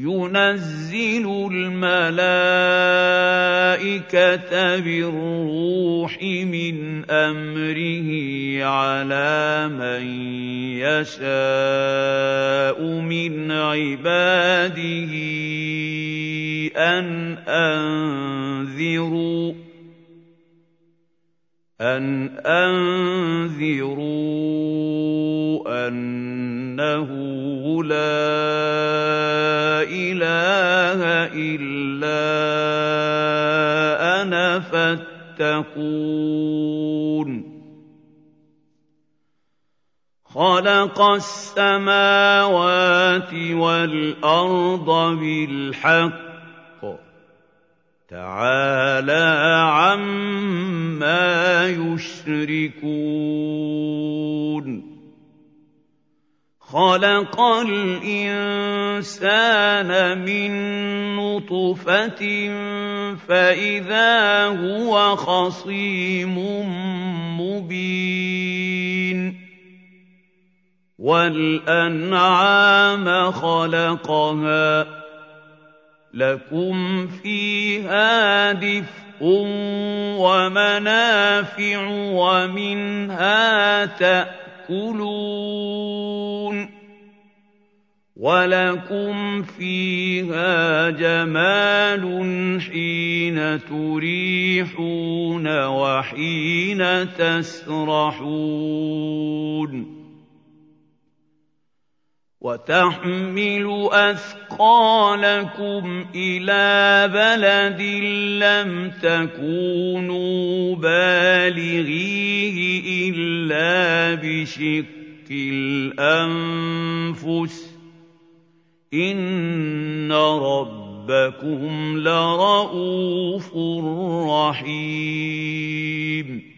ينزل الملائكة بالروح من أمره على من يشاء من عباده أن أنذروا أن أنذروا أنه لا إله إلا أنا فاتقون خلق السماوات والأرض بالحق تعالى عما يشركون. خلق الإنسان من نطفة فإذا هو خصيم مبين. والأنعام خلقها لكم فيها دفء ومنافع ومنها تاكلون ولكم فيها جمال حين تريحون وحين تسرحون وتحمل أثقالكم إلى بلد لم تكونوا بالغيه إلا بشق الأنفس. إن ربكم لرءوف رحيم.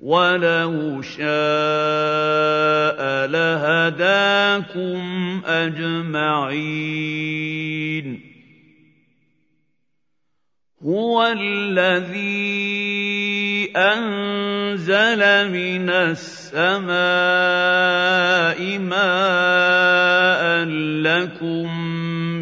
وَلَوْ شَاءَ لَهَدَاكُمْ أَجْمَعِينَ هُوَ الَّذِي أَنزَلَ مِنَ السَّمَاءِ مَاءً لَّكُم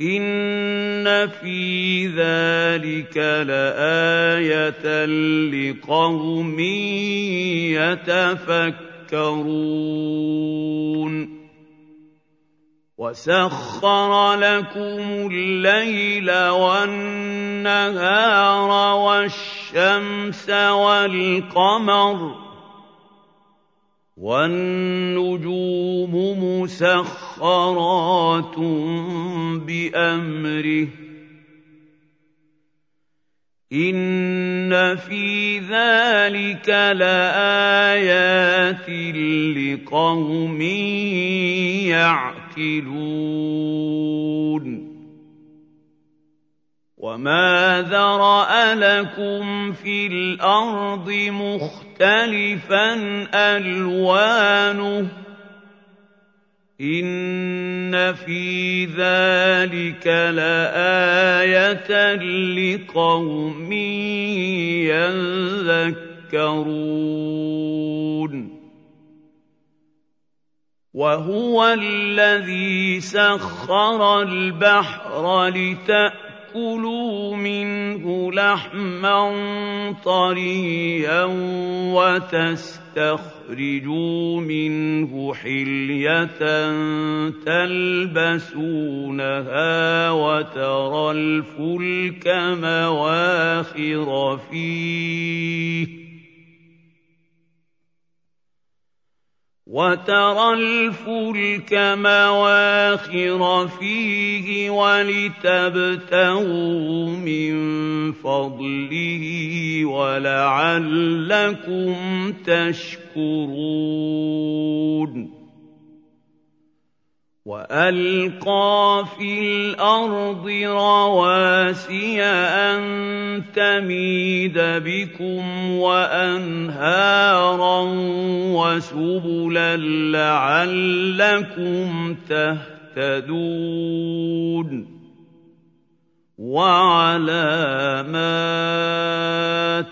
إن في ذلك لآية لقوم يتفكرون. وسخر لكم الليل والنهار والشمس والقمر وَالنُّجُومُ مُسَخَّرَاتٌ بِأَمْرِهِ ۗ. إِنَّ فِي ذَٰلِكَ لَآيَاتٍ لِّقَوْمٍ يَعْقِلُونَ. وَمَا ذَرَأَ لَكُمْ فِي الْأَرْضِ مُخْتَلِفًا أَلْوَانُهُ إِنَّ فِي ذَٰلِكَ لَآيَةً لِّقَوْمٍ يَذَّكَّرُونَ وَهُوَ الَّذِي سَخَّرَ الْبَحْرَ لِتَأْكُلُوا مِنْهُ لَحْمًا طَرِيًّا وَتَسْتَخْرِجُوا مِنْهُ حِلْيَةً تَلْبَسُونَهَا وَتَرَى الْفُلْكَ مَوَاخِرَ فِيهِ وَتَرَى الْفُلْكَ مَوَاخِرَ فِيهِ وَلِتَبْتَغُوا مِن فَضْلِهِ وَلَعَلَّكُمْ تَشْكُرُونَ. وَأَلْقَىٰ فِي الْأَرْضِ رَوَاسِيَ أَن تَمِيدَ بِكُمْ وَأَنْهَارًا وَسُبُلًا لَّعَلَّكُمْ تَهْتَدُونَ وَعَلَامَاتٍ ۚ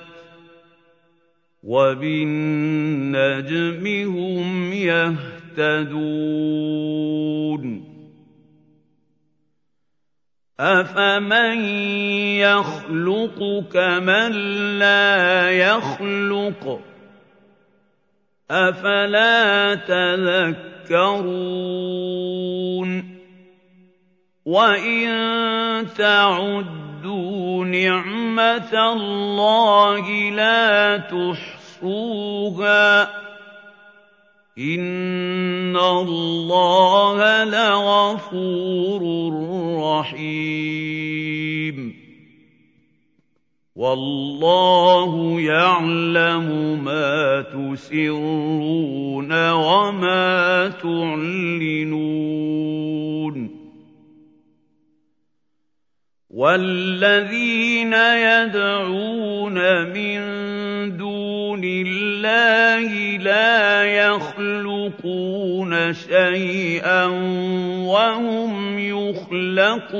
وَبِالنَّجْمِ هُمْ يَهْتَدُونَ أَفَمَن يَخْلُقُ كَمَن لَّا يَخْلُقُ ۗ أَفَلَا تَذَكَّرُونَ وَإِن تَعُدُّوا نِعْمَةَ اللَّهِ لَا تُحْصُوهَا ۗ إِنَّ اللَّهَ لَغَفُورٌ رَّحِيمٌ وَاللَّهُ يَعْلَمُ مَا تُسِرُّونَ وَمَا تُعْلِنُونَ وَالَّذِينَ يَدْعُونَ مِن دُونِ اللَّهِ لَا يَخْلُقُونَ شَيْئًا وَهُمْ يُخْلَقُونَ.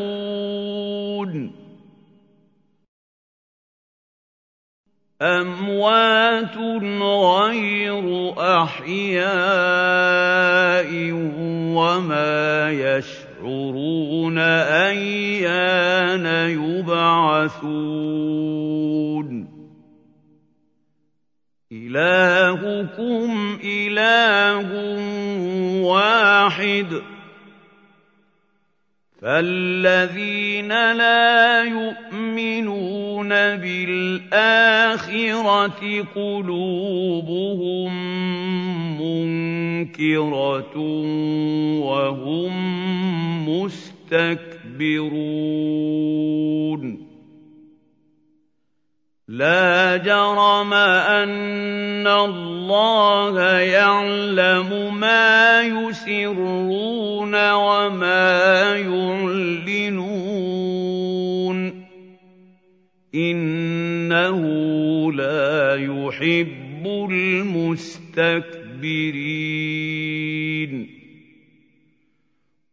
أَمْوَاتٌ غَيْرُ أَحْيَاءٍ وَمَا يَشْعُرُونَ أَيَّانَ يُبْعَثُونَ. إِلَٰهُكُمْ إِلَٰهٌ وَاحِدٌ ۚ فَالَّذِينَ لَا يُؤْمِنُونَ بِالْآخِرَةِ قُلُوبُهُم مُّنكِرَةٌ وَهُم مُّسْتَكْبِرُونَ لَا جَرَمَ أَنَّ اللَّهَ يَعْلَمُ مَا يُسِرُّونَ وَمَا يُعْلِنُونَ ۚ. إِنَّهُ لَا يُحِبُّ الْمُسْتَكْبِرِينَ.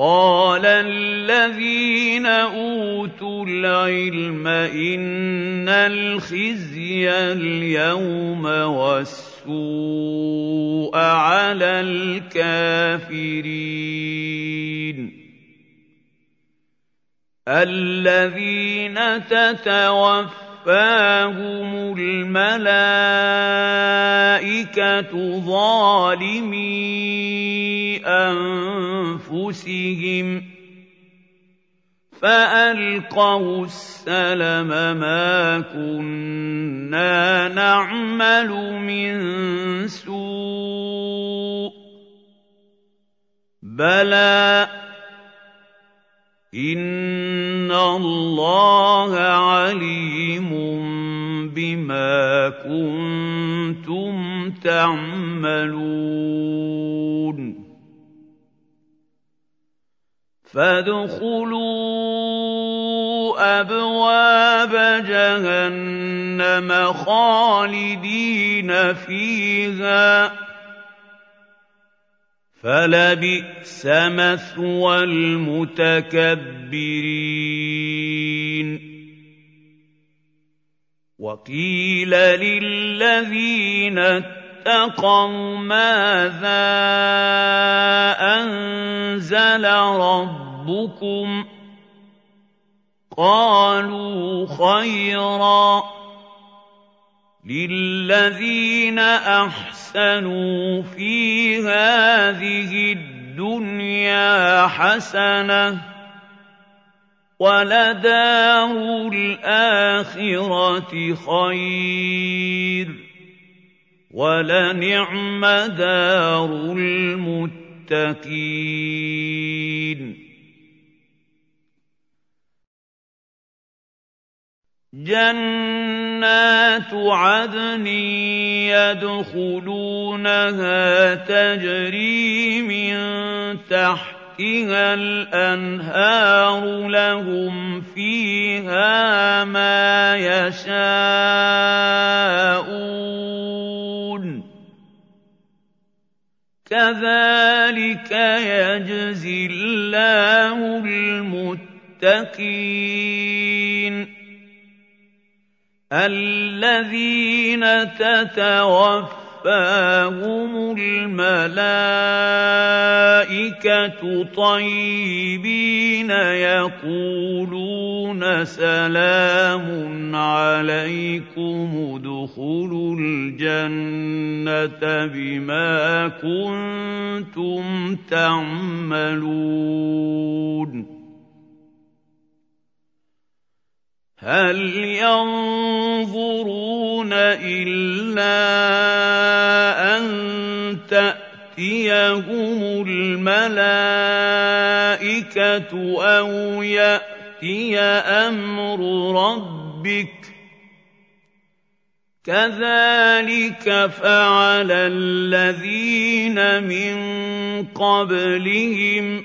قال الذين أوتوا العلم إن الخزي اليوم والسوء على الكافرين. الذين تتوفى توفاهم الملائكة ظالمي أنفسهم فألقوا السلم ما كنا نعمل من سوء بلى إِنَّ اللَّهَ عَلِيمٌ بِمَا كُنتُمْ تَعْمَلُونَ فَادْخُلُوا أَبْوَابَ جَهَنَّمَ خَالِدِينَ فِيهَا. فلبئس مثوى المتكبرين. وقيل للذين اتقوا ماذا أنزل ربكم قالوا خيرا للذين أحسنوا في هذه الدنيا حسنة ولدار الآخرة خير. ولنعم دار المتقين. جَنَّاتُ عَدْنٍ يَدْخُلُونَهَا تَجْرِي مِن تَحْتِهَا الْأَنْهَارُ لَهُمْ فِيهَا مَا يَشَاءُونَ. كَذَٰلِكَ يَجْزِي اللَّهُ الْمُتَّقِينَ الَّذِينَ تَتَوَفَّاهُمُ الْمَلَائِكَةُ طَيِّبِينَ يَقُولُونَ سَلَامٌ عَلَيْكُمُ ادْخُلُوا الْجَنَّةَ بِمَا كُنتُمْ تَعْمَلُونَ هَلْ يَنظُرُونَ إِلَّا أَن تَأْتِيَهُمُ الْمَلَائِكَةُ أَوْ يَأْتِيَ أَمْرُ رَبِّكَ ۚ؟ كَذَٰلِكَ فَعَلَ الَّذِينَ مِن قَبْلِهِمْ ۚ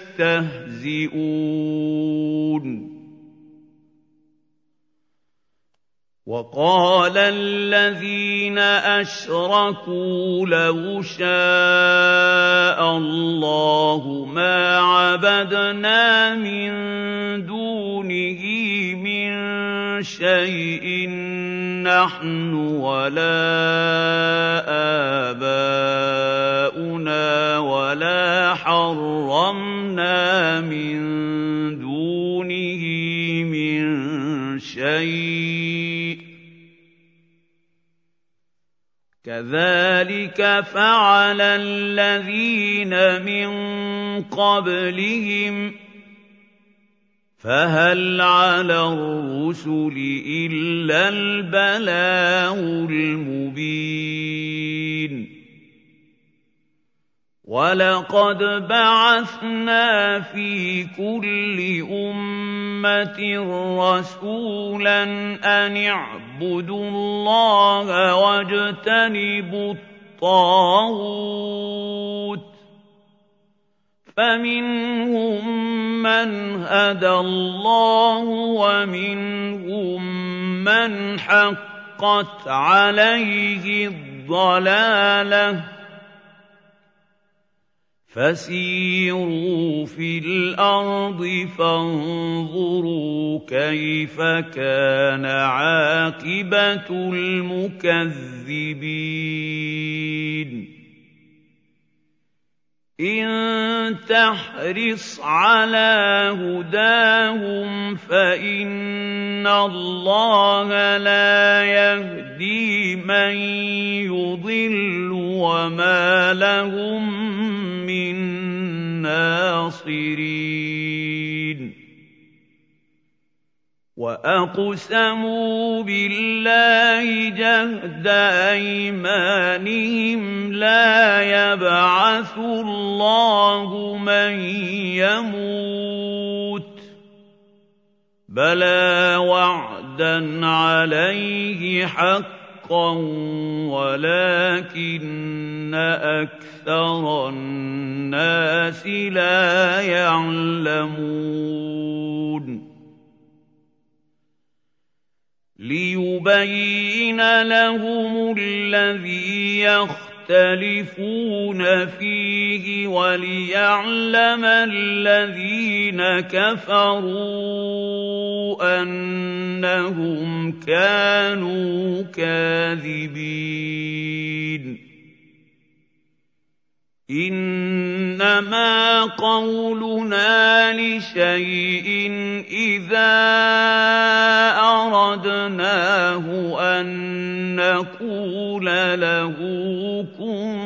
يستهزئون وقال الذين أشركوا لو شاء الله ما عبدنا من دونه شيء نحن ولا آباؤنا ولا حرمنا من دونه من شيء. كذلك فعل الذين من قبلهم فهل على الرسل الا البلاغ المبين وَلَقَدْ بَعَثْنَا فِي كُلِّ أُمَّةٍ رَّسُولًا أَنِ اعْبُدُوا اللَّهَ وَاجْتَنِبُوا الطَّاغُوتَ فَمِنْهُم مَّنْ هَدَى اللَّهُ وَمِنْهُم مَّنْ حَقَّتْ عَلَيْهِ الضَّلَالَةُ. فَسِيرُوا فِي الْأَرْضِ فَانظُرُوا كَيْفَ كَانَ عَاقِبَةُ الْمُكَذِّبِينَ. إِن تَحْرِصْ عَلَىٰ هُدَاهُمْ فَإِنَّ اللَّهَ لَا يَهْدِي مَن يُضِلُّ وَمَا لَهُم مِّن نَّاصِرِينَ. وَأَقْسَمُوا بِاللَّهِ جَهْدَ أَيْمَانِهِمْ لَا يَبْعَثُ اللَّهُ مَن يَمُوتُ ۚ بَلَىٰ وَعْدًا عَلَيْهِ حَقًّا وَلَٰكِنَّ أَكْثَرَ النَّاسِ لَا يَعْلَمُونَ لِيُبَيِّنَ لَهُمُ الَّذِي يَخْتَلِفُونَ فِيهِ وَلِيَعْلَمَ الَّذِينَ كَفَرُوا أَنَّهُمْ كَانُوا كَاذِبِينَ إِنَّمَا قَوْلُنَا لِشَيْءٍ إِذَا أَرَدْنَاهُ أَن نَّقُولَ لَهُ كُن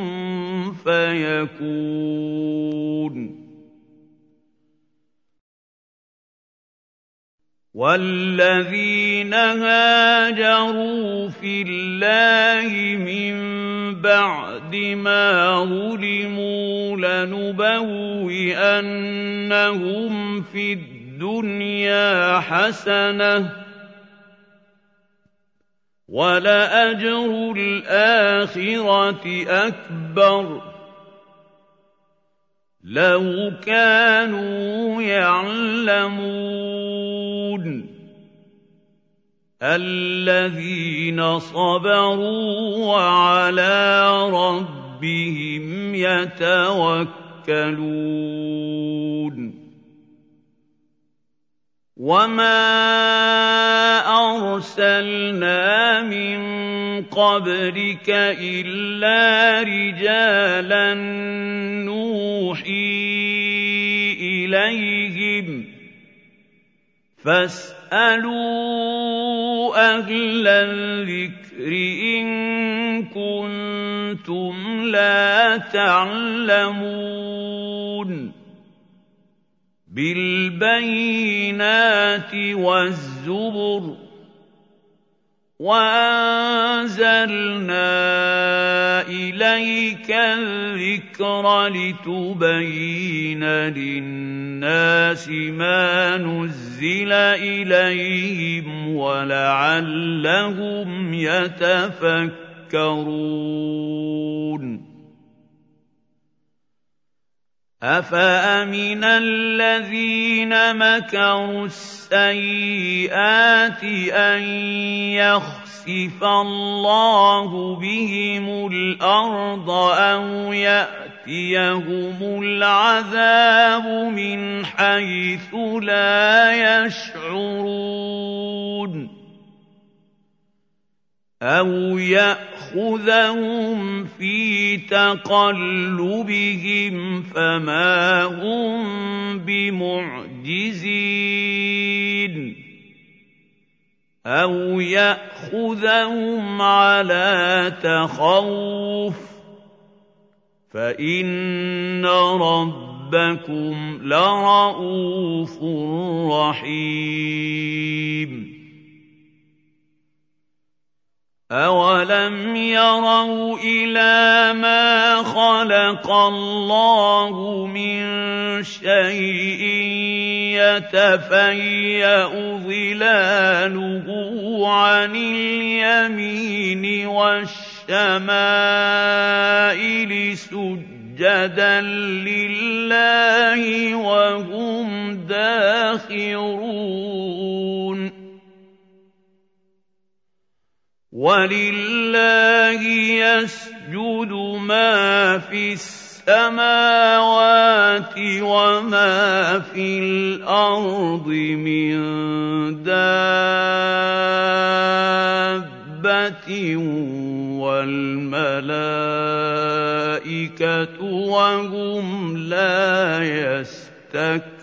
فَيَكُونُ. وَالَّذِينَ هَاجَرُوا فِي اللَّهِ مِن بَعْدِ مَا ظُلِمُوا لَنُبَوِّئَنَّهُمْ فِي الدُّنْيَا حَسَنَةً ۖ وَلَأَجْرُ الْآخِرَةِ أَكْبَرُ ۚ لَوْ كَانُوا يَعْلَمُونَ الَّذِينَ صَبَرُوا وَعَلَىٰ رَبِّهِمْ يَتَوَكَّلُونَ وَمَا أَرْسَلْنَا مِن قَبْلِكَ إِلَّا رِجَالًا نُّوحِي إِلَيْهِمْ ۖ فَاسْأَلُوا أَهْلَ الذِّكْرِ إِن كُنتُمْ لَا تَعْلَمُونَ بِالْبَيِّنَاتِ وَالزُّبُرِ ۗ وَأَنزَلْنَا إِلَيْكَ الذِّكْرَ لِتُبَيِّنَ لِلنَّاسِ مَا نُزِّلَ إِلَيْهِمْ وَلَعَلَّهُمْ يَتَفَكَّرُونَ أَفَأَمِنَ الَّذِينَ مَكَرُوا السَّيِّئَاتِ أَن يَخْسِفَ اللَّهُ بِهِمُ الْأَرْضَ أَوْ يَأْتِيَهُمُ الْعَذَابُ مِنْ حَيْثُ لَا يَشْعُرُونَ أَوْ يَأْخُذَهُمْ فِي تَقَلُّبِهِمْ فَمَا هُم بِمُعْجِزِينَ أَوْ يَأْخُذَهُمْ عَلَىٰ تَخَوُّفٍ فَإِنَّ رَبَّكُمْ لَرَءُوفٌ رَّحِيمٌ أَوَلَمْ يَرَوْا إِلَىٰ مَا خَلَقَ اللَّهُ مِن شَيْءٍ يَتَفَيَّأُ ظِلَالُهُ عَنِ الْيَمِينِ وَالشَّمَائِلِ سُجَّدًا لِّلَّهِ وَهُمْ دَاخِرُونَ وَلِلَّهِ يَسْجُدُ مَا فِي السَّمَاوَاتِ وَمَا فِي الْأَرْضِ مِن دَابَّةٍ وَالْمَلَائِكَةُ وَهُمْ لَا يَسْتَكْبِرُونَ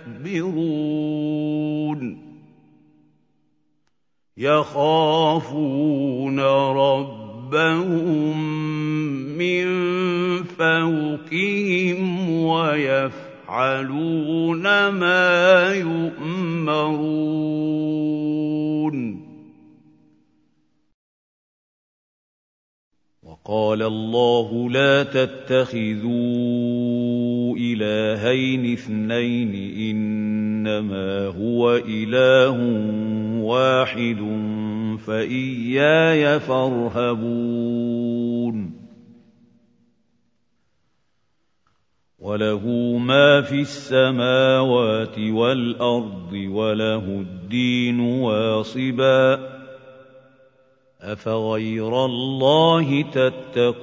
يَخَافُونَ رَبَّهُم مِّن فَوْقِهِمْ وَيَفْعَلُونَ مَا يُؤْمَرُونَ. وَقَالَ اللَّهُ لَا تَتَّخِذُوا إِلَٰهَيْنِ اثْنَيْنِ إِنَّمَا هُوَ إِلَٰهٌ وَاحِدٌ فَإِيَّايَ فَارْهَبُونِ. وَلَهُ مَا فِي السَّمَاوَاتِ وَالْأَرْضِ وَلَهُ الدِّينُ وَاصِبًا ۚ. أَفَغَيْرَ اللَّهِ تَتَّقُونَ؟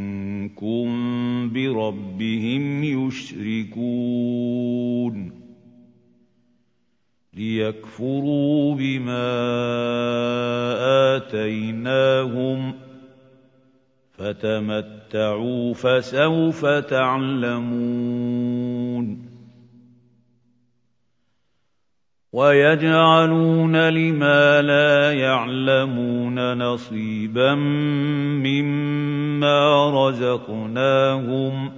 بِرَبِّهِمْ يُشْرِكُونَ لِيَكْفُرُوا بِمَا آتَيْنَاهُمْ ۚ فَتَمَتَّعُوا فَسَوْفَ تَعْلَمُونَ وَيَجْعَلُونَ لِمَا لَا يَعْلَمُونَ نَصِيبًا مِّمَّا رَزَقْنَاهُمْ ۗ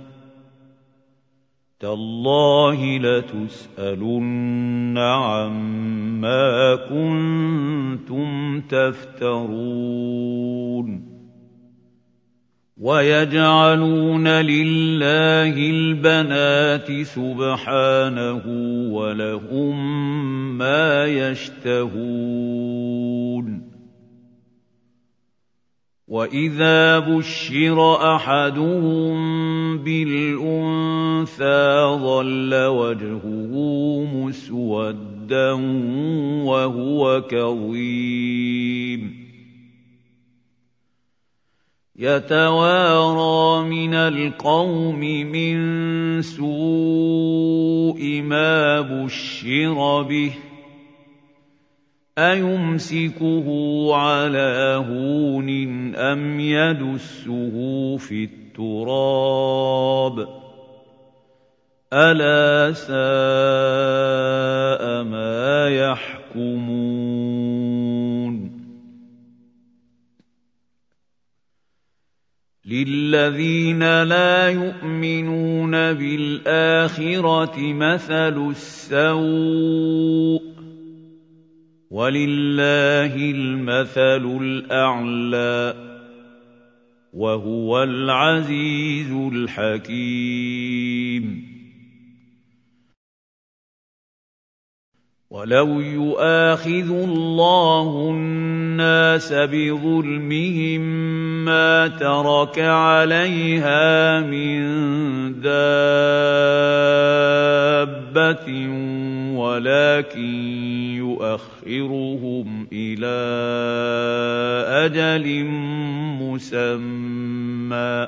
تَاللَّهِ لَتُسْأَلُنَّ عَمَّا كُنتُمْ تَفْتَرُونَ وَيَجْعَلُونَ لِلَّهِ الْبَنَاتِ سُبْحَانَهُ ۖ وَلَهُم مَّا يَشْتَهُونَ. وَإِذَا بُشِّرَ أَحَدُهُم بِالْأُنثَىٰ ظَلَّ وَجْهُهُ مُسْوَدًّا وَهُوَ كَظِيمٌ. يَتَوَارَىٰ مِنَ الْقَوْمِ مِن سُوءِ مَا بُشِّرَ بِهِ ۚ أَيُمْسِكُهُ عَلَىٰ هُونٍ أَمْ يَدُسُّهُ فِي التُّرَابِ ۗ أَلَا سَاءَ مَا يَحْكُمُونَ للذين لا يؤمنون بالآخرة مثل السوء ولله المثل الأعلى وهو العزيز الحكيم ولو يؤاخذ الله الناس بظلمهم ما ترك عليها من دابه ولكن يؤخرهم إلى أجل مسمى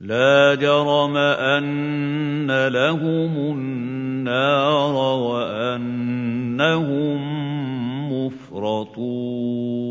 لا جرم أن لهم النار وأنهم مفرطون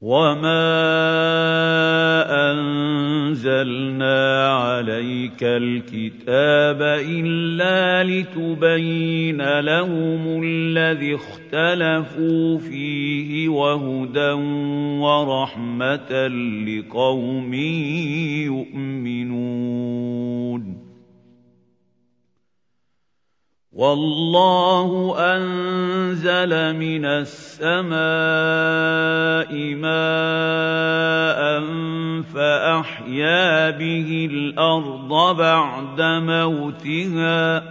وما انزلنا عليك الكتاب الا لتبين لهم الذي اختلفوا فيه وهدى ورحمه لقوم يؤمنون والله أنزل من السماء ماء فأحيا به الأرض بعد موتها.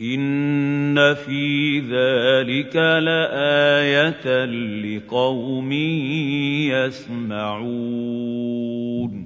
إن في ذلك لآية لقوم يسمعون.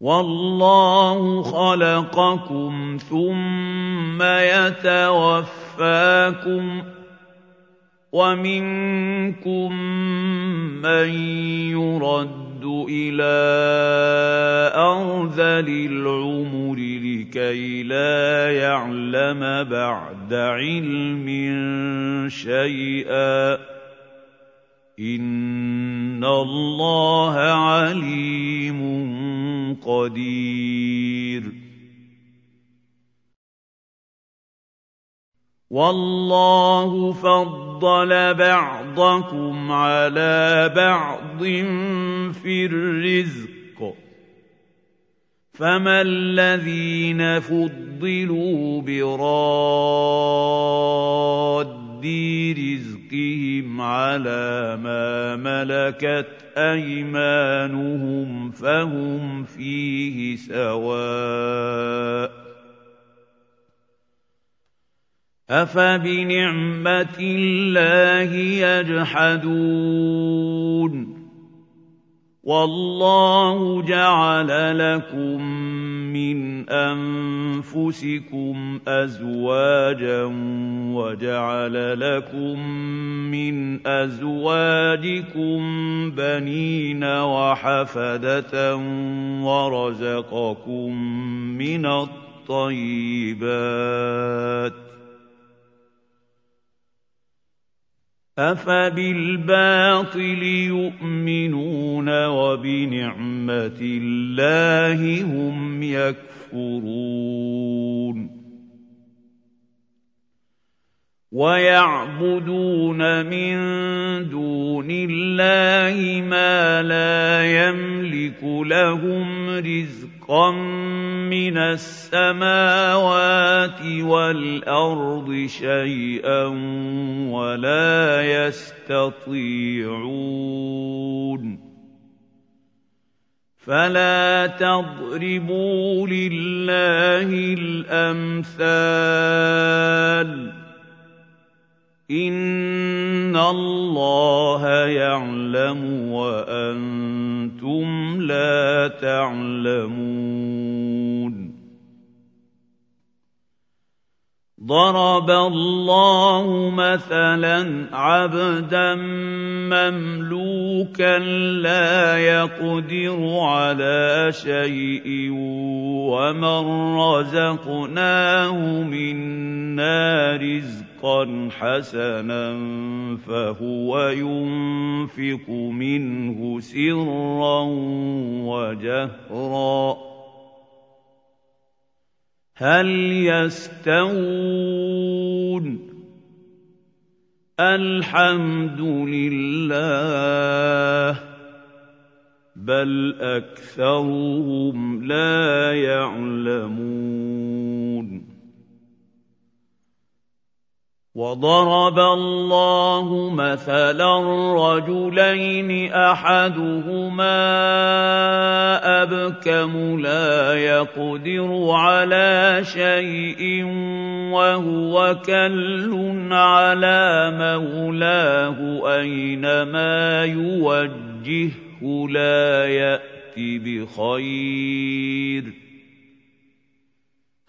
وَاللَّهُ خَلَقَكُمْ ثُمَّ يَتَوَفَّاكُمْ ۚ وَمِنكُم مَّن يُرَدُّ إلى أرذل العمر لكي لا يعلم بعد علم شيئا. إن الله عليم قدير والله فضل بعضكم على بعض في الرزق فما الذين فضلوا براد رزقهم على ما ملكت أيمانهم فهم فيه سواء أفبنعمة الله يجحدون والله جعل لكم من أنفسكم أزواجا وجعل لكم من أزواجكم بنين وحفدة ورزقكم من الطيبات أفبالباطل يؤمنون وبنعمة الله هم يكفرون ويعبدون من دون الله ما لا يملك لهم رزقا من السماوات والارض شيئا ولا يستطيعون فلا تضربوا لله الامثال إِنَّ اللَّهَ يَعْلَمُ وَأَنتُمْ لَا تَعْلَمُونَ. ضرب الله مثلا عبدا مملوكا لا يقدر على شيء ومن رزقناه منا رزقا حسنا فهو ينفق منه سرا وجهرا. هل يستوون؟ الحمد لله بل أكثرهم لا يعلمون. وضرب الله مثلا رجلين احدهما ابكم لا يقدر على شيء وهو كل على مولاه اينما يوجهه لا يات بخير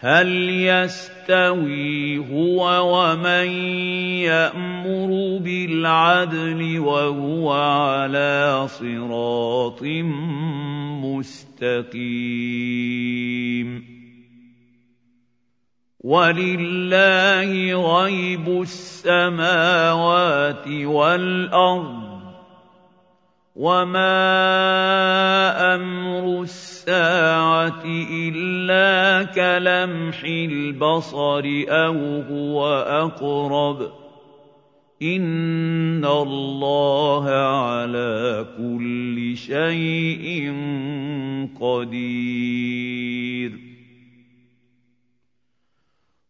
هل يستوي هو ومن يأمر بالعدل وهو على صراط مستقيم؟ ولله غيب السماوات والأرض وما أمر الساعة الا كلمح البصر أو هو اقرب ان الله على كل شيء قدير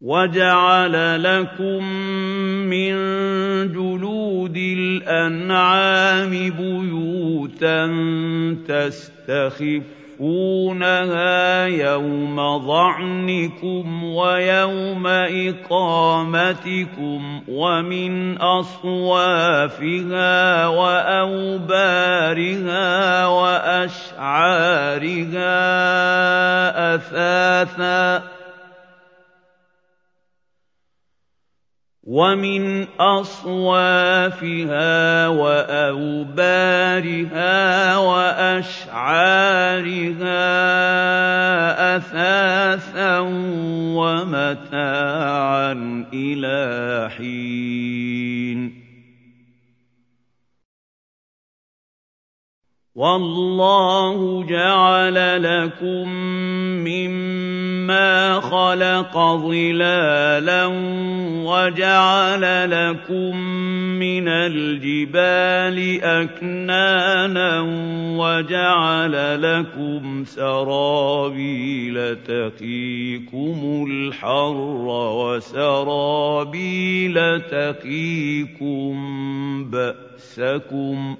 وَجَعَلَ لَكُم مِّن جُلُودِ الْأَنْعَامِ بُيُوتًا تَسْتَخِفُّونَهَا يَوْمَ ظَعْنِكُمْ وَيَوْمَ إِقَامَتِكُمْ وَمِنْ أَصْوَافِهَا وَأَوْبَارِهَا وَأَشْعَارِهَا أَثَاثًا ومن اصوافها واوبارها واشعارها اثاثا ومتاعا إلى حين والله جعل لكم مما خلق ظلالا وجعل لكم من الجبال أكنانا وجعل لكم سرابيل تقيكم الحر وسرابيل تقيكم بأسكم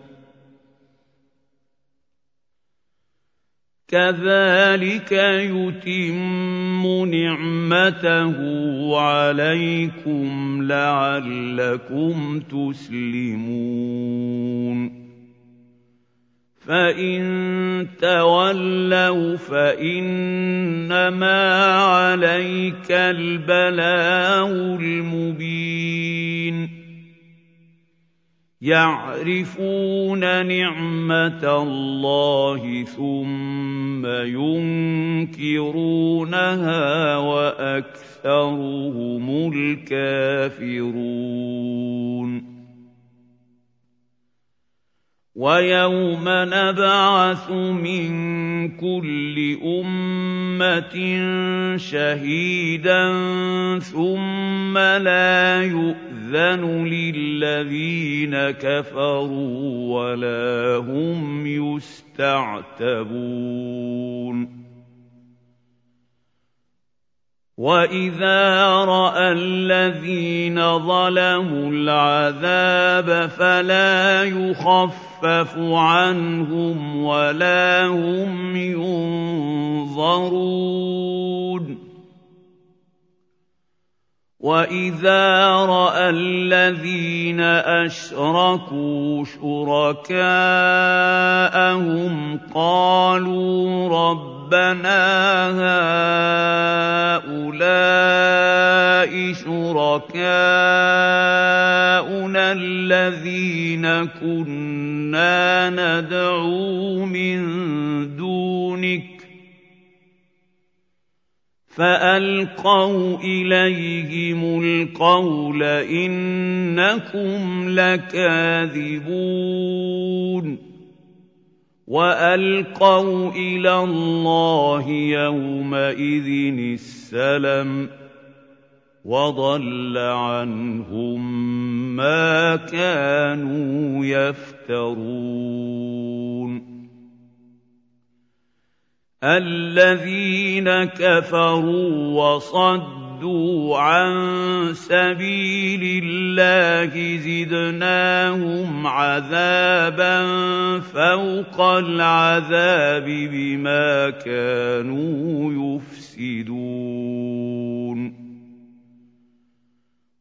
كَذَٰلِكَ يُتِمُّ نِعْمَتَهُ عَلَيْكُمْ لَعَلَّكُمْ تُسْلِمُونَ. فَإِن تَوَلَّوْا فَإِنَّمَا عَلَيْكَ الْبَلَاغُ الْمُبِينُ. يَعْرِفُونَ نِعْمَةَ اللَّهِ ثُمَّ يُنكِرُونَهَا وَأَكْثَرُهُمُ الْكَافِرُونَ. وَيَوْمَ نَبْعَثُ مِن كُلِّ أُمَّةٍ شَهِيدًا ثُمَّ لَا يُؤْذَنُ لِلَّذِينَ كَفَرُوا وَلَا هُمْ يُسْتَعْتَبُونَ وَإِذَا رَأَى الَّذِينَ ظَلَمُوا الْعَذَابَ فَلَا يُخَفَّفُ عَنْهُمْ وَلَا هُمْ يُنظَرُونَ وَإِذَا رَأَى الَّذِينَ أَشْرَكُوا شُرَكَاءَهُمْ قَالُوا رَبَّنَا هَٰؤُلَاءِ شُرَكَاؤُنَا الَّذِينَ كُنَّا نَدْعُو فَأَلْقَوْا إِلَيْهِمُ الْقَوْلَ إِنَّكُمْ لَكَاذِبُونَ وَأَلْقَوْا إِلَى اللَّهِ يَوْمَئِذٍ السَّلَمَ وَضَلَّ عَنْهُم مَّا كَانُوا يَفْتَرُونَ الَّذِينَ كَفَرُوا وَصَدُّوا عَن سَبِيلِ اللَّهِ زِدْنَاهُمْ عَذَابًا فَوْقَ الْعَذَابِ بِمَا كَانُوا يُفْسِدُونَ.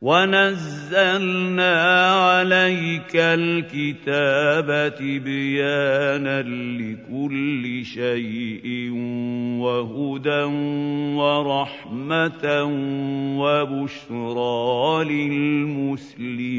ونزلنا عليك الكتاب تبيانا لكل شيء وهدى ورحمه وبشرى للمسلمين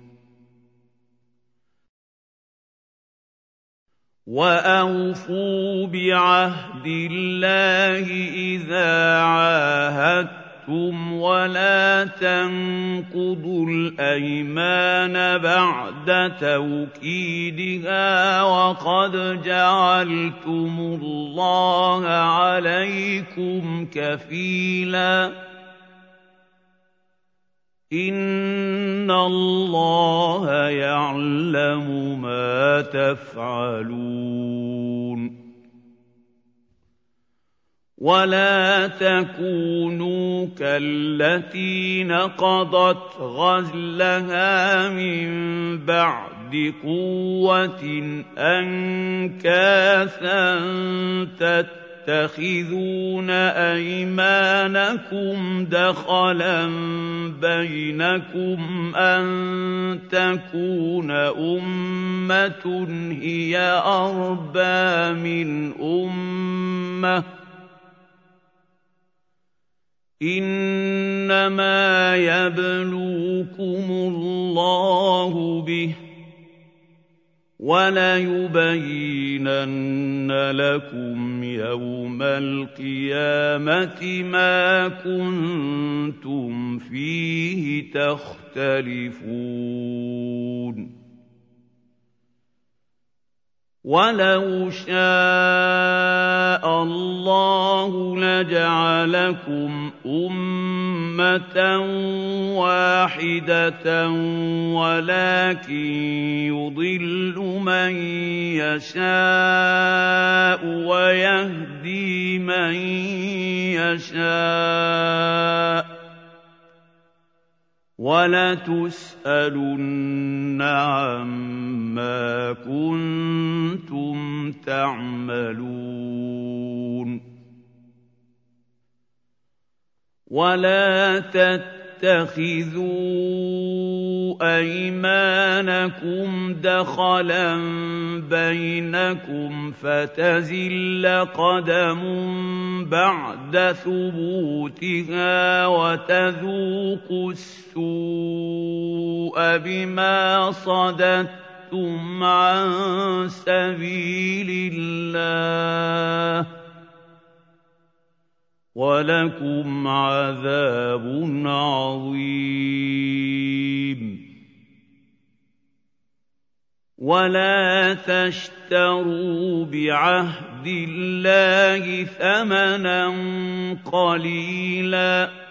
واوفوا بعهد الله اذا عاهدتم ولا تنقضوا الايمان بعد توكيدها وقد جعلتم الله عليكم كفيلا ان الله يعلم ما تفعلون ولا تكونوا كالتي نقضت غزلها من بعد قوه انكاثا تتبعون تتخذون أيمانكم دخلا بينكم أن تكون أمة هي أربى من أمة. إنما يبلوكم الله به. وليبينن لكم يوم القيامة ما كنتم فيه تختلفون. ولو شاء الله لجعلكم امه واحدة ولكن يضل من يشاء ويهدي من يشاء ولتسألن عما كنتم تعملون. ولا تتخذوا أيمانكم دخلا بينكم فتزل قدم بعد ثبوتها وتذوقوا السوء بما صددتم عن سبيل الله ولكم عذاب عظيم. ولا تشتروا بعهد الله ثمنا قليلا.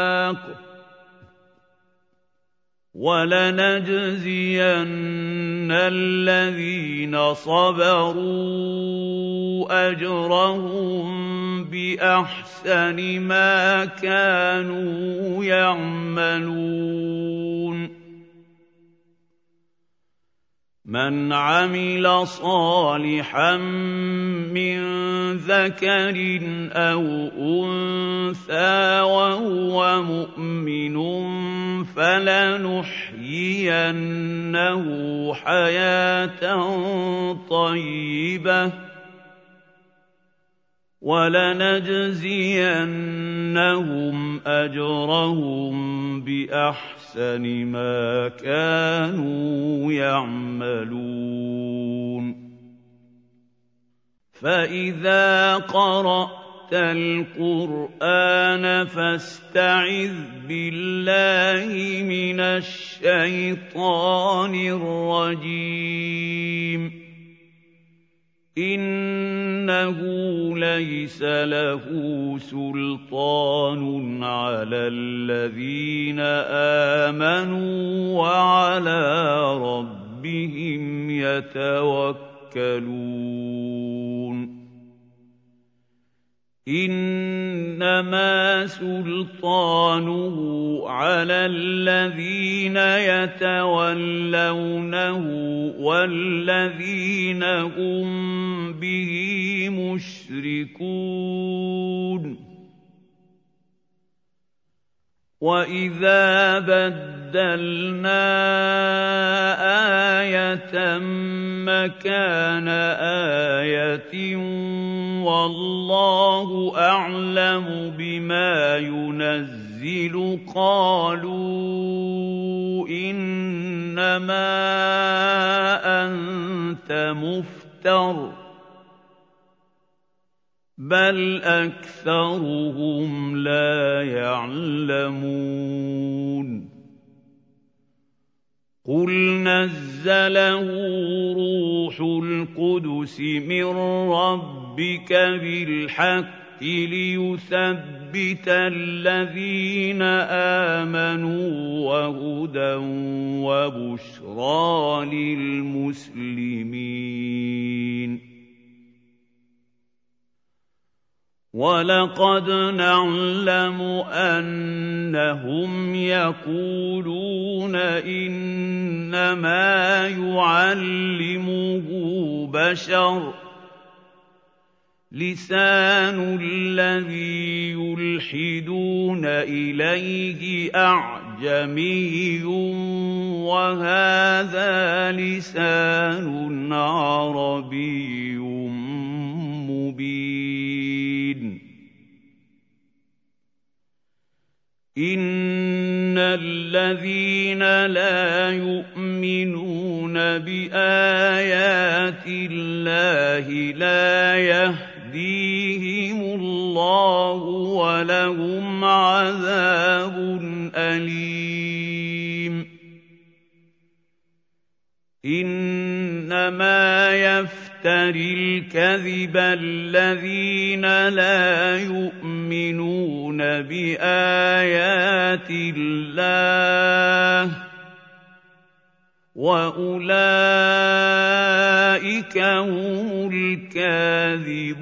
ولنجزين الذين صبروا أجرهم بأحسن ما كانوا يعملون مَنْ عَمِلَ صَالِحًا مِّن ذَكَرٍ أَوْ أُنثَىٰ وَهُوَ مُؤْمِنٌ فَلَنُحْيِيَنَّهُ حَيَاةً طَيِّبَةً وَلَنَجْزِيَنَّهُمْ أَجْرَهُم بِأَحْسَنِ مَا كَانُوا يَعْمَلُونَ. فَإِذَا قَرَأْتَ الْقُرْآنَ فَاسْتَعِذْ بِاللَّهِ مِنَ الشَّيْطَانِ الرَّجِيمِ. إِنَّهُ لَيْسَ لَهُ سُلْطَانٌ عَلَى الَّذِينَ آمَنُوا وَعَلَىٰ رَبِّهِمْ يَتَوَكَّلُونَ إِنَّمَا سُلْطَانُهُ عَلَى الَّذِينَ يَتَوَلَّوْنَهُ وَالَّذِينَ هُم بِهِ مُشْرِكُونَ وَإِذَا بَدَّلْنَا آيَةً مَّكَانَ آيَةٍ وَاللَّهُ أَعْلَمُ بِمَا يُنَزِّلُ قَالُوا إِنَّمَا أَنتَ مُفْتَرٍ بَلْ أَكْثَرُهُمْ لَا يَعْلَمُونَ قُلْ نَزَّلَهُ رُوحُ الْقُدُسِ مِن رَّبِّكَ بِالْحَقِّ لِيُثَبِّتَ الَّذِينَ آمَنُوا وَهُدًى وَبُشْرَىٰ لِلْمُسْلِمِينَ وَلَقَدْ نَعْلَمُ أَنَّهُمْ يَقُولُونَ إِنَّمَا يُعَلِّمُهُ بَشَرٌ ۗ لِّسَانُ الَّذِي يُلْحِدُونَ إِلَيْهِ أَعْجَمِيٌّ وَهَٰذَا لِسَانٌ عَرَبِيٌّ مُّبِينٌ إِنَّ الَّذِينَ لَا يُؤْمِنُونَ بِآيَاتِ اللَّهِ لَا يَهْدِيهِمُ اللَّهُ وَلَهُمْ عَذَابٌ أَلِيمٌ. إِنَّمَا يَفْتَرِي الْكَذِبَ الَّذِينَ لَا يُؤْمِنُونَ بِآيَاتِ اللَّهِ ۖ وَأُولَٰئِكَ هُمُ الْكَاذِبُونَ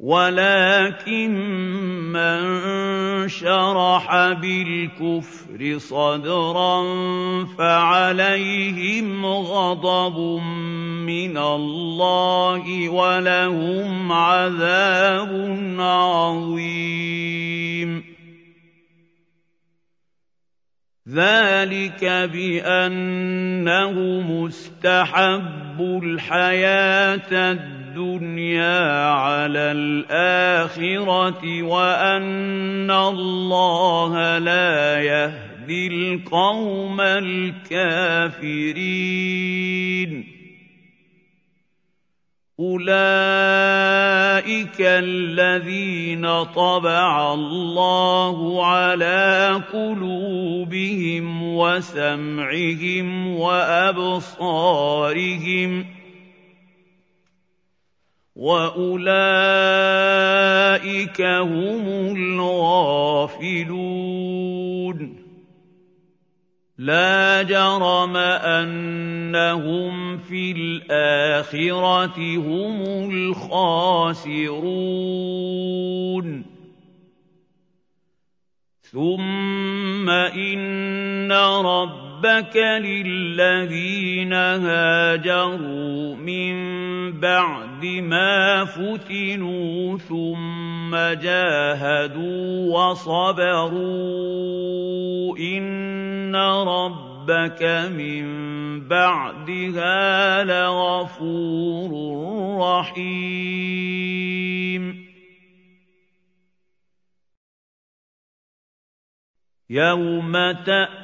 وَلَٰكِن مَّن شَرَحَ بِالْكُفْرِ صَدْرًا فَعَلَيْهِمْ غَضَبٌ مِّنَ اللَّهِ وَلَهُمْ عَذَابٌ عَظِيمٌ. ذَٰلِكَ بِأَنَّهُمُ اسْتَحَبُّوا الْحَيَاةَ الدُّنْيَا عَلَى الْآخِرَةِ وَأَنَّ اللَّهَ لَا يَهْدِي الْقَوْمَ الْكَافِرِينَ. أُولَٰئِكَ الَّذِينَ طَبَعَ اللَّهُ عَلَىٰ قُلُوبِهِمْ وَسَمْعِهِمْ وَأَبْصَارِهِمْ ۖ وَأُولَٰئِكَ هُمُ الْغَافِلُونَ لَا جَرَمَ أَنَّهُمْ فِي الْآخِرَةِ هُمُ الْخَاسِرُونَ ثُمَّ إِنَّ رَبَّكَ لِلَّذِينَ هَاجَرُوا مِن بَعْدِ مَا فُتِنُوا ثُمَّ جَاهَدُوا وَصَبَرُوا إِنَّ رَبَّكَ مِن بَعْدِهَا لَغَفُورٌ رَّحِيمٌ يَوْمَ تَأْتِي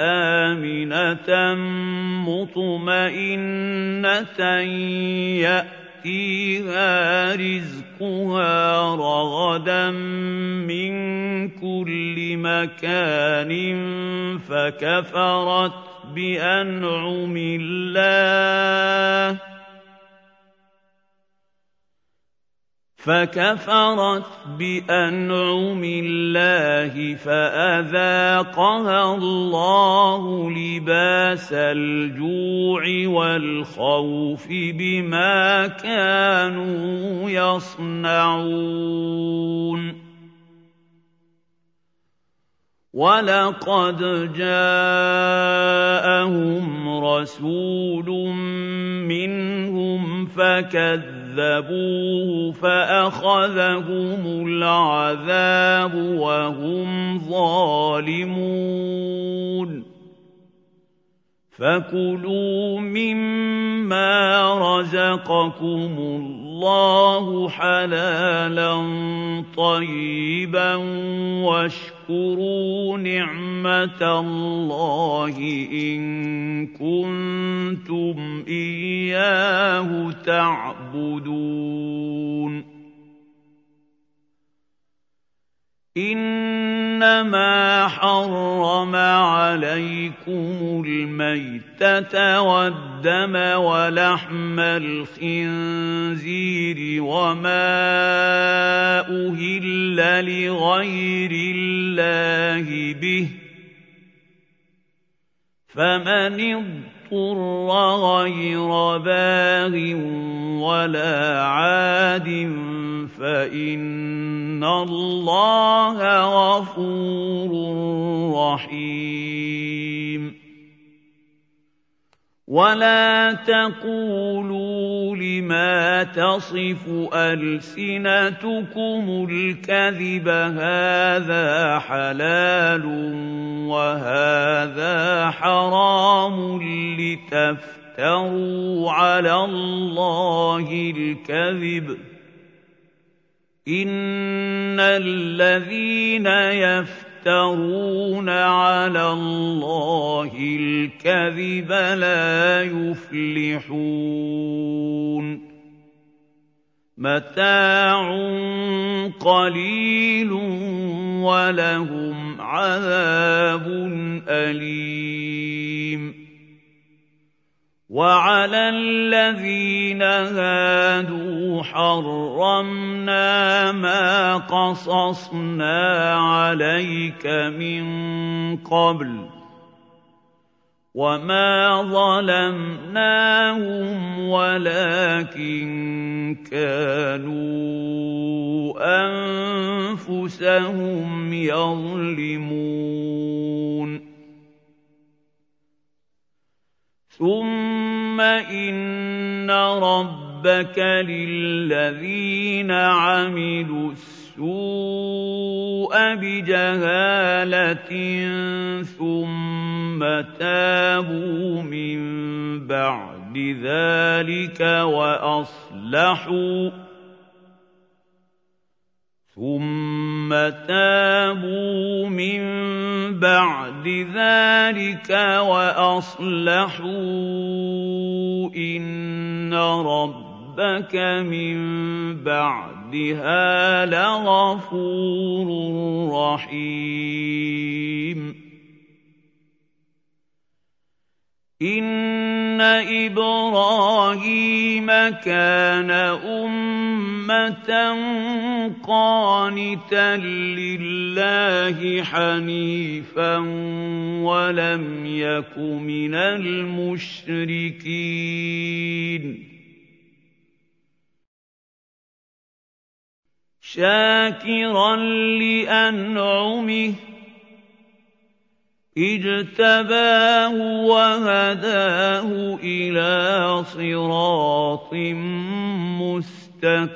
آمِنَةً مُّطْمَئِنَّةً يَأْتِيهَا رِزْقُهَا رَغَدًا مِّن كُلِّ مَكَانٍ فَكَفَرَتْ بِأَنْعُمِ اللَّهِ فَكَفَرَتْ بِأَنْعُمِ اللَّهِ فَأَذَاقَهَا اللَّهُ لِبَاسَ الْجُوعِ وَالْخَوْفِ بِمَا كَانُوا يَصْنَعُونَ. وَلَقَدْ جَاءَهُمْ رَسُولٌ مِّنْهُمْ فَكَذَّبُوهُ كَذَّبُوهُ فَأَخَذَهُمُ الْعَذَابُ وَهُمْ ظَالِمُونَ فَكُلُوا مِمَّا رَزَقَكُمُ اللَّهُ حَلَالًا طَيِّبًا وَاشْكُرُوا نِعْمَةَ اللَّهِ إِن كُنتُمْ إِيَّاهُ تَعْبُدُونَ. إِنَّمَا حَرَّمَ عَلَيْكُمُ الْمَيْتَةَ وَالدَّمَ وَلَحْمَ الْخِنزِيرِ وَمَا أُهِلَّ لِغَيْرِ اللَّهِ بِهِ ۖ فَمَنِ اضْطُرَّ غَيْرَ بَاغٍ وَلَا عَادٍ فَإِنَّ اللَّهَ غَفُورٌ رَّحِيمٌ. وَلَا تَقُولُوا لِمَا تَصِفُ أَلْسِنَتُكُمُ الْكَذِبَ هَٰذَا حَلَالٌ وَهَٰذَا حَرَامٌ لِّتَفْتَرُوا عَلَى اللَّهِ الْكَذِبَ ۚ إِنَّ الَّذِينَ يَفْتَرُونَ عَلَى اللَّهِ الْكَذِبَ لَا يُفْلِحُونَ. مَتَاعٌ قَلِيلٌ وَلَهُمْ عَذَابٌ أَلِيمٌ. وَعَلَى الَّذِينَ هَادُوا حَرَّمْنَا مَا قَصَصْنَا عَلَيْكَ مِن قَبْلُ ۚ وَمَا ظَلَمْنَاهُمْ وَلَٰكِن كَانُوا أَنفُسَهُمْ يَظْلِمُونَ ثُمَّ إِنَّ رَبَّكَ لِلَّذِينَ عَمِلُوا السُّوءَ بِجَهَالَةٍ ثُمَّ تَابُوا مِن بَعْدِ ذَٰلِكَ وَأَصْلَحُوا ثُمَّ تَابُوا مِن بَعْدِ ذَٰلِكَ وَأَصْلَحُوا إِنَّ رَبَّكَ مِن بَعْدِهَا لَغَفُورٌ رَّحِيمٌ إِبْرَاهِيمَ كَانَ أُمَّةً قَانِتًا لِّلَّهِ حَنِيفًا وَلَمْ يَكُ مِنَ الْمُشْرِكِينَ شَاكِرًا لِّأَنْعُمِهِ اجْتَبَاهُ وَهَدَاهُ إِلَىٰ صِرَاطٍ مُّسْتَقِيمٍ.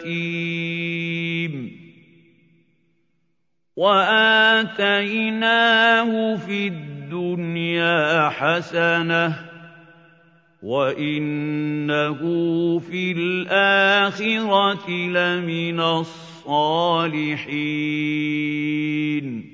وَآتَيْنَاهُ فِي الدُّنْيَا حَسَنَةً وَإِنَّهُ فِي الْآخِرَةِ لَمِنَ الصَّالِحِينَ.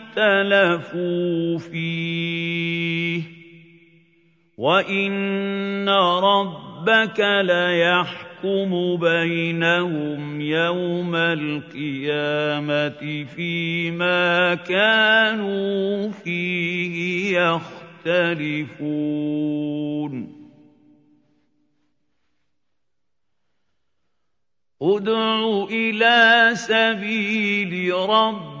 اخْتَلَفُوا فِيهِ ۚ. وَإِنَّ رَبَّكَ لَيَحْكُمُ بَيْنَهُمْ يَوْمَ الْقِيَامَةِ فِيمَا كَانُوا فِيهِ يَخْتَلِفُونَ. ادْعُ إِلَىٰ سَبِيلِ رَبِّكَ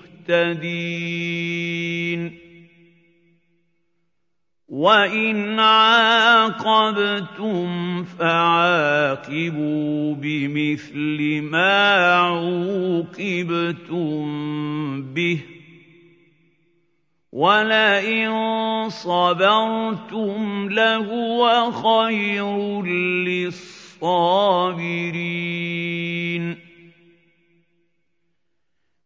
وَإِنْ عَاقَبْتُمْ فَعَاقِبُوا بِمِثْلِ مَا عُوقِبْتُم بِهِ ۖ. وَلَئِن صَبَرْتُمْ لَهُوَ خَيْرٌ لِّلصَّابِرِينَ.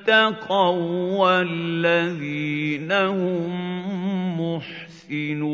اتقوا والذين هم محسنون.